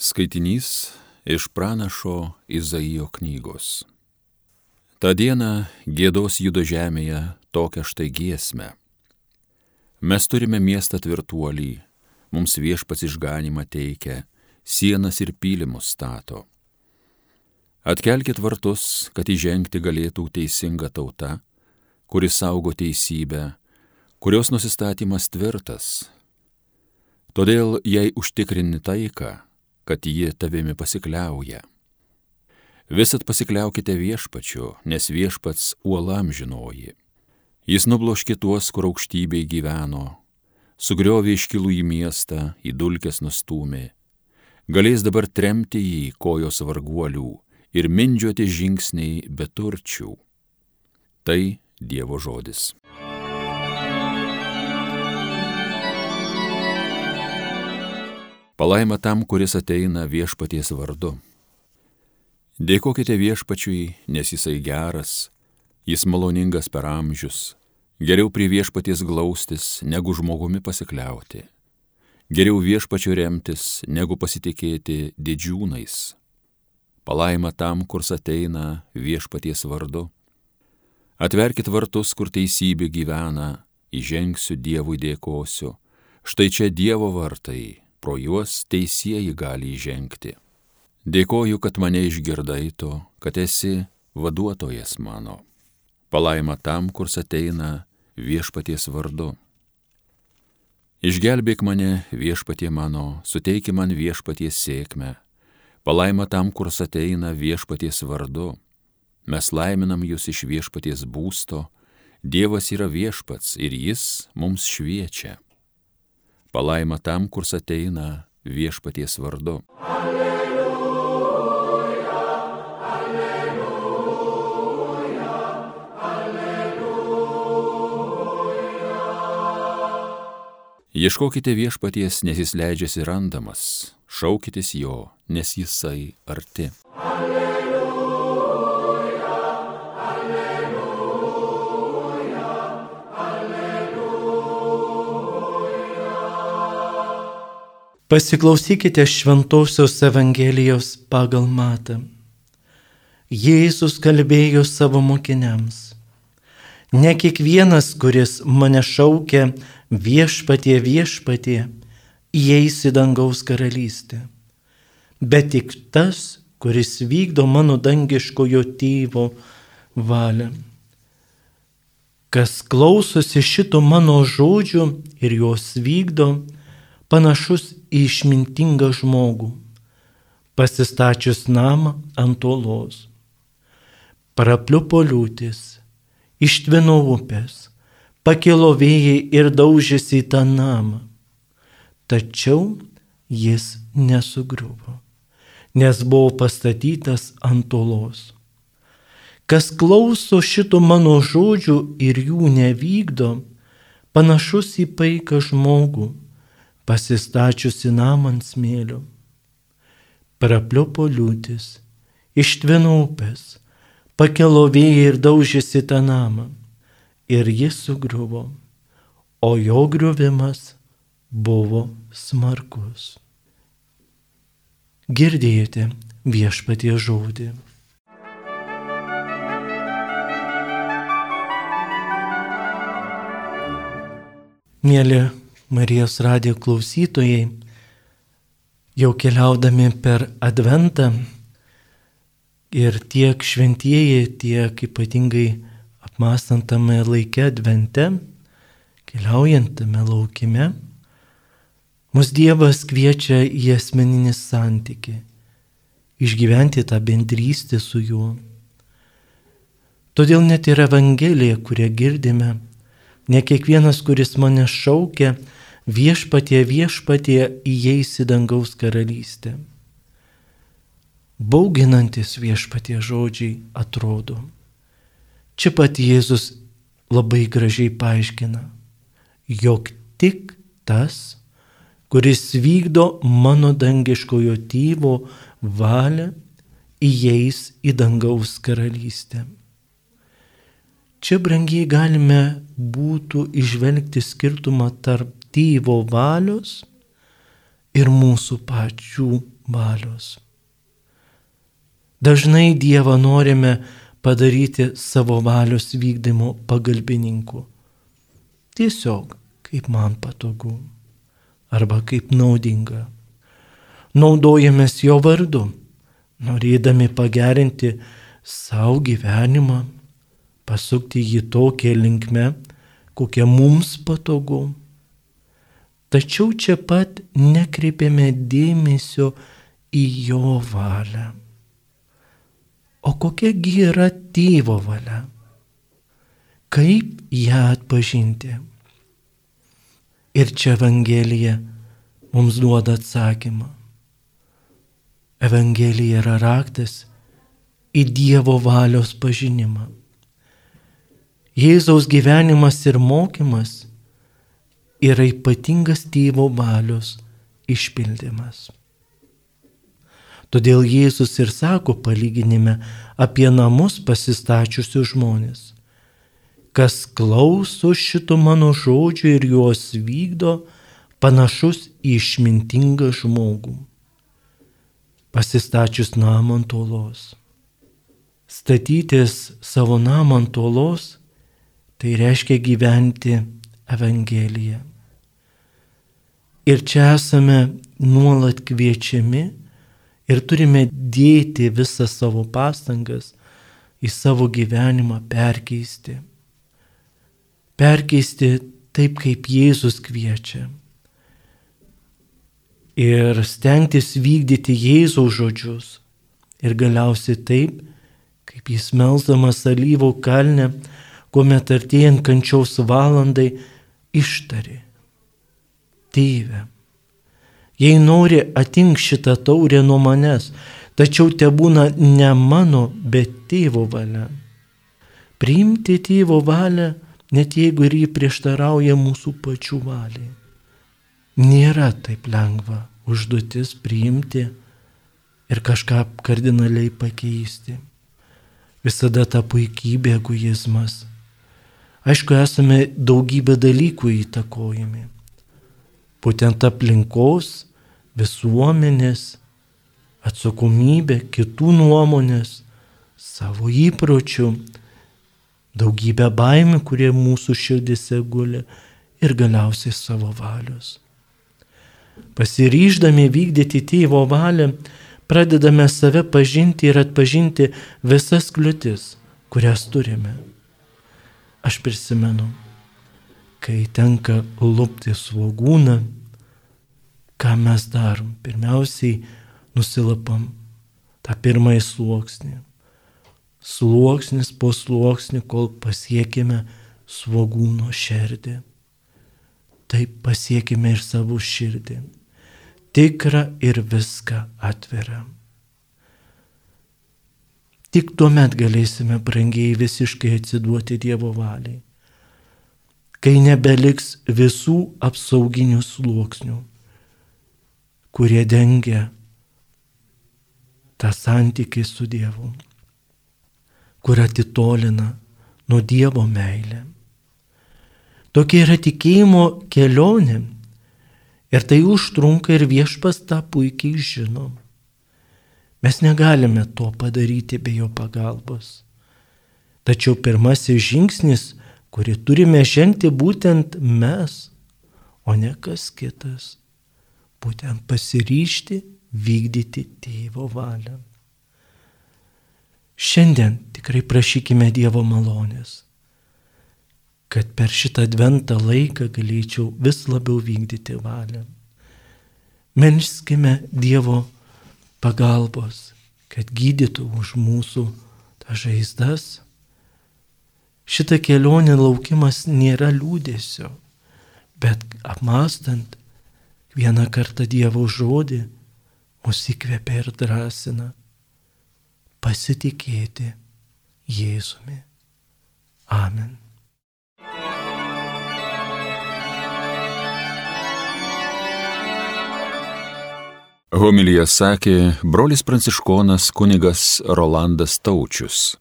Skaitinys iš pranašo Izaijo knygos. Ta diena gėdos judo žemėje tokią štai giesmę. Mes turime miestą tvirtuolį, mums viešpats išganimą teikia, sienas ir pylimus stato. Atkelkit vartus, kad įžengti galėtų teisinga tauta, kuris saugo teisybę, kurios nusistatymas tvirtas. Todėl, jei užtikrini taiką, kad ji tavimi pasikliauja. Visat pasikliaukite viešpačiu, nes viešpats uolam žinoji. Jis nubloškė tuos, kur aukštybei gyveno, sugriovė iškilų į miestą, į dulkes nustūmė. Galės dabar tremti jį kojos varguolių ir mindžiuoti žingsniai beturčių. Tai Dievo žodis. Palaima tam, kuris ateina viešpaties vardu. Dėkokite viešpačiui, nes jisai geras, jis maloningas per amžius, geriau prie viešpaties glaustis, negu žmogumi pasikliauti. Geriau viešpačiu remtis, negu pasitikėti didžiūnais. Palaima tam, kurs ateina viešpaties vardu. Atverkit vartus, kur teisybė gyvena, įžengsiu Dievui dėkosiu. Štai čia Dievo vartai, pro juos teisėjai gali įžengti. Dėkoju, kad mane išgirdai tu, kad esi vaduotojas mano. Palaima tam, kurs ateina viešpaties vardu. Išgelbėk mane viešpatie mano, suteiki man viešpaties sėkmę. Palaima tam, kurs ateina viešpaties vardu. Mes laiminam jūs iš viešpaties būsto. Dievas yra viešpats ir jis mums šviečia. Palaima tam, kurs ateina viešpaties vardu. Alleluja, alleluja, alleluja. Ieškokite viešpaties, nes jis leidžiasi randamas, šaukitės jo, nes jisai arti. Alleluja. Pasiklausykite Šventojios Evangelijos pagal matą. Jėzus kalbėjo savo mokiniams. Ne kiekvienas, kuris mane šaukia viešpatie viešpatie, įeis į dangaus karalystę, bet tik tas, kuris vykdo mano dangiškojo tėvo valią. Kas klausosi šito mano žodžių ir juos vykdo, panašus išmintingą žmogų, pasistačius namą ant olos. Prapliupo liūtis, ištvino upės, pakilo vėjai ir daužėsi į tą namą. Tačiau jis nesugriuvo, nes buvo pastatytas ant olos. Kas klauso šito mano žodžių ir jų nevykdo, panašus į paiką žmogų pasistačiusi namą ant smėlio. Prapliupo liūtis, ištvino upės, pakelo vėjai ir daužėsi tą namą, ir jis sugriuvo, o jo griuvimas buvo smarkus. Girdėjote viešpatie žodį. Mėly Marijos radijo klausytojai, jau keliaudami per Adventą ir tiek šventieji, tiek ypatingai apmastantame laike Advente, keliaujantame laukime, mus Dievas kviečia į asmeninį santyki, išgyventi tą bendrystę su juo. Todėl net ir Evangelija, kurią girdime, ne kiekvienas, kuris mane šaukia, viešpatie viešpatie įeis į dangaus karalystę. Bauginantis viešpatie žodžiai atrodo. Čia pat Jėzus labai gražiai paaiškina, jog tik tas, kuris vykdo mano dangiškojo tėvo valią, įeis į dangaus karalystę. Čia brangiai galime būtų išvelgti skirtumą tarp tėvo valios ir mūsų pačių valios. Dažnai Dievą norime padaryti savo valios vykdymo pagalbininku. Tiesiog kaip man patogu arba kaip naudinga. Naudojamės jo vardu, norėdami pagerinti savo gyvenimą, pasukti jį tokia linkme, kokia mums patogu. Tačiau čia pat nekreipiame dėmesio į jo valią. O kokiagi yra tėvo valia? Kaip ją atpažinti? Ir čia Evangelija mums duoda atsakymą. Evangelija yra raktas į Dievo valios pažinimą. Jėzaus gyvenimas ir mokymas yra ypatingas tėvo valios išpildymas. Todėl Jėzus ir sako palyginime apie namus pasistačiusius žmonės. Kas klauso šito mano žodžio ir juos vykdo, panašus į išmintingą žmogų. Pasistačius namą ant olos. Statytis savo namą ant olos Tai reiškia gyventi Evangeliją. Ir čia esame nuolat kviečiami ir turime dėti visą savo pastangas į savo gyvenimą perkeisti. Perkeisti taip, kaip Jėzus kviečia. Ir stengtis vykdyti Jėzaus žodžius. Ir galiausiai taip, kaip jis melzamas alyvų kalne kuomet artėjant kančiaus valandai ištari. Tėve, jei nori atink šitą taurę nuo manęs, tačiau te būna ne mano, bet tėvo valia. Priimti tėvo valią, net jeigu ir jį prieštarauja mūsų pačių valiai. Nėra taip lengva užduotis priimti ir kažką kardinaliai pakeisti. Visada ta puikybė egoizmas Aišku, esame daugybę dalykų įtakojami. Būtent aplinkos, visuomenės, atsakomybė, kitų nuomonės, savo įpročių, daugybę baimių, kurie mūsų širdise guli ir galiausiai savo valios. Pasiryždami vykdyti tėvo valią, pradedame save pažinti ir atpažinti visas kliūtis, kurias turime. Aš prisimenu, kai tenka lupti svogūną, ką mes darom. Pirmiausiai nusilapam tą pirmąjį sluoksnį. Sluoksnis po sluoksnį, kol pasiekime svogūno šerdį. Taip pasiekime ir savo širdį. Tikra ir viską atveriam. Tik tuomet galėsime brangiai visiškai atsiduoti Dievo valiai, kai nebeliks visų apsauginių sluoksnių, kurie dengia tą santykį su Dievu, kur atitolina nuo Dievo meilė. Tokia yra tikėjimo kelionė ir tai užtrunka ir viešpas tą puikiai žinom. Mes negalime to padaryti be jo pagalbos. Tačiau pirmasis žingsnis, kurį turime žengti būtent mes, o ne kas kitas, būtent pasiryšti vykdyti tėvo valią. Šiandien tikrai prašykime Dievo malonės, kad per šitą adventą laiką galėčiau vis labiau vykdyti valią. Melskime Dievo pagalbos, kad gydytų už mūsų tą žaizdas. Šita kelionė laukimas nėra liūdėsio, bet apmastant vieną kartą Dievo žodį, mus įkvepia ir drąsina pasitikėti Jėzumi. Amen. Homilyje sakė brolis pranciškonas kunigas Rolandas Taučius.